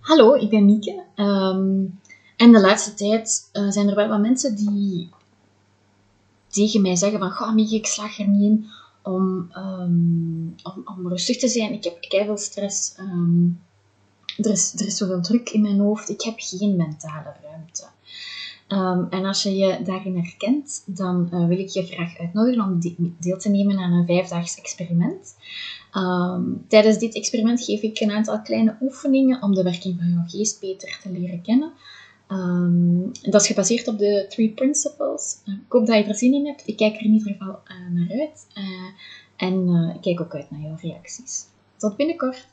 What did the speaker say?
Hallo, ik ben Mieke. Ehm, en de laatste tijd eh, zijn er wel wat mensen die tegen mij zeggen van, goh Mieke, ik slaag er niet in om, ehm, om, rustig te zijn. Ik heb veel stress. Ehm, er, is, er is zoveel druk in mijn hoofd. Ik heb geen mentale ruimte. en als je je daarin herkent, dan uh, wil ik je graag uitnodigen om deel te nemen aan een vijfdaags experiment. Um, tijdens dit experiment geef ik een aantal kleine oefeningen om de werking van jouw geest beter te leren kennen. Um, dat is gebaseerd op de Three Principles. Uh, ik hoop dat je er zin in hebt. Ik kijk er in ieder geval uh, naar uit. Uh, en ik kijk ook uit naar jouw reacties. Tot binnenkort!